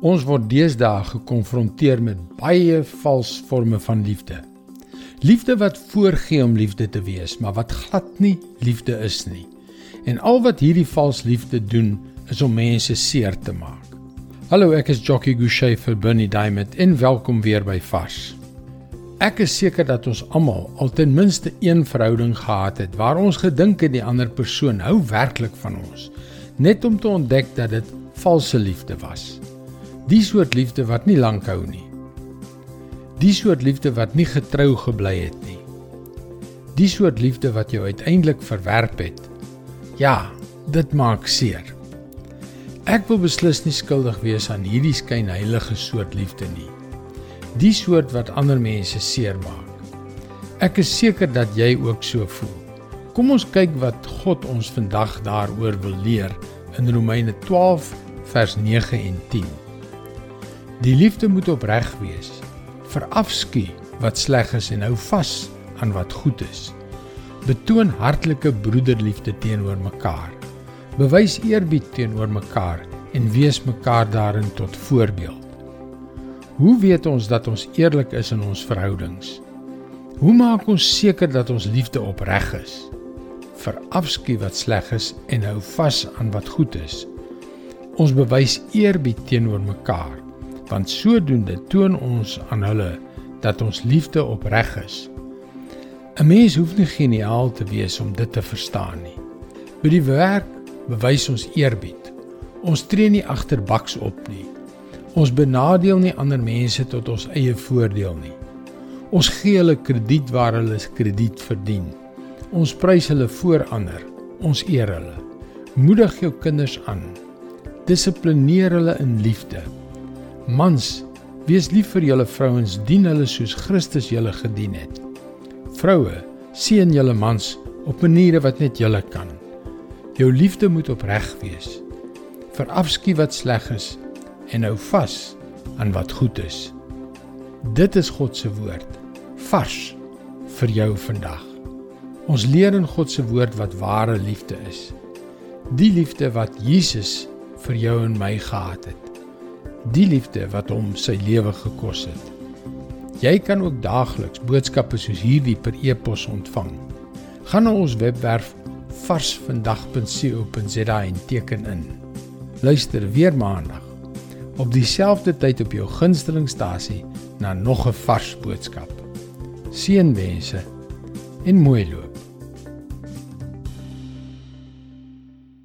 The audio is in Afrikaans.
Ons word deesdae gekonfronteer met baie vals forme van liefde. Liefde wat voorgee om liefde te wees, maar wat glad nie liefde is nie. En al wat hierdie vals liefde doen, is om mense seer te maak. Hallo, ek is Jockey Gouchee vir Bernie Diamond en welkom weer by Vars. Ek is seker dat ons almal al ten minste een verhouding gehad het waar ons gedink het die ander persoon hou werklik van ons, net om te ontdek dat dit valse liefde was. Die soort liefde wat nie lank hou nie. Die soort liefde wat nie getrou gebly het nie. Die soort liefde wat jou uiteindelik verwerp het. Ja, dit maak seer. Ek wil beslis nie skuldig wees aan hierdie skynheilige soort liefde nie. Die soort wat ander mense seermaak. Ek is seker dat jy ook so voel. Kom ons kyk wat God ons vandag daaroor wil leer in Romeine 12 vers 9 en 10. Die liefde moet opreg wees. Verafskie wat sleg is en hou vas aan wat goed is. Betoon hartlike broederliefde teenoor mekaar. Bewys eerbied teenoor mekaar en wees mekaar daarin tot voorbeeld. Hoe weet ons dat ons eerlik is in ons verhoudings? Hoe maak ons seker dat ons liefde opreg is? Verafskie wat sleg is en hou vas aan wat goed is. Ons bewys eerbied teenoor mekaar want sodoende toon ons aan hulle dat ons liefde opreg is. 'n Mens hoef nie geniaal te wees om dit te verstaan nie. By die werk bewys ons eerbied. Ons tree nie agterbaks op nie. Ons benadeel nie ander mense tot ons eie voordeel nie. Ons gee hulle krediet waar hulle krediet verdien. Ons prys hulle voor ander. Ons eer hulle. Moedig jou kinders aan. Dissiplineer hulle in liefde. Mans, wees lief vir julle vrouens, dien hulle soos Christus julle gedien het. Vroue, seën julle mans op maniere wat net julle kan. Jou liefde moet opreg wees. Verafskiet wat sleg is en hou vas aan wat goed is. Dit is God se woord, vars vir jou vandag. Ons leer in God se woord wat ware liefde is. Die liefde wat Jesus vir jou en my gehad het die liefde wat hom sy lewe gekos het. Jy kan ook daagliks boodskappe soos hierdie per e-pos ontvang. Gaan na ons webwerf varsvandag.co.za en teken in. Luister weer maandag op dieselfde tyd op jou gunstelingstasie na nog 'n vars boodskap. Seënwense en mooi loop.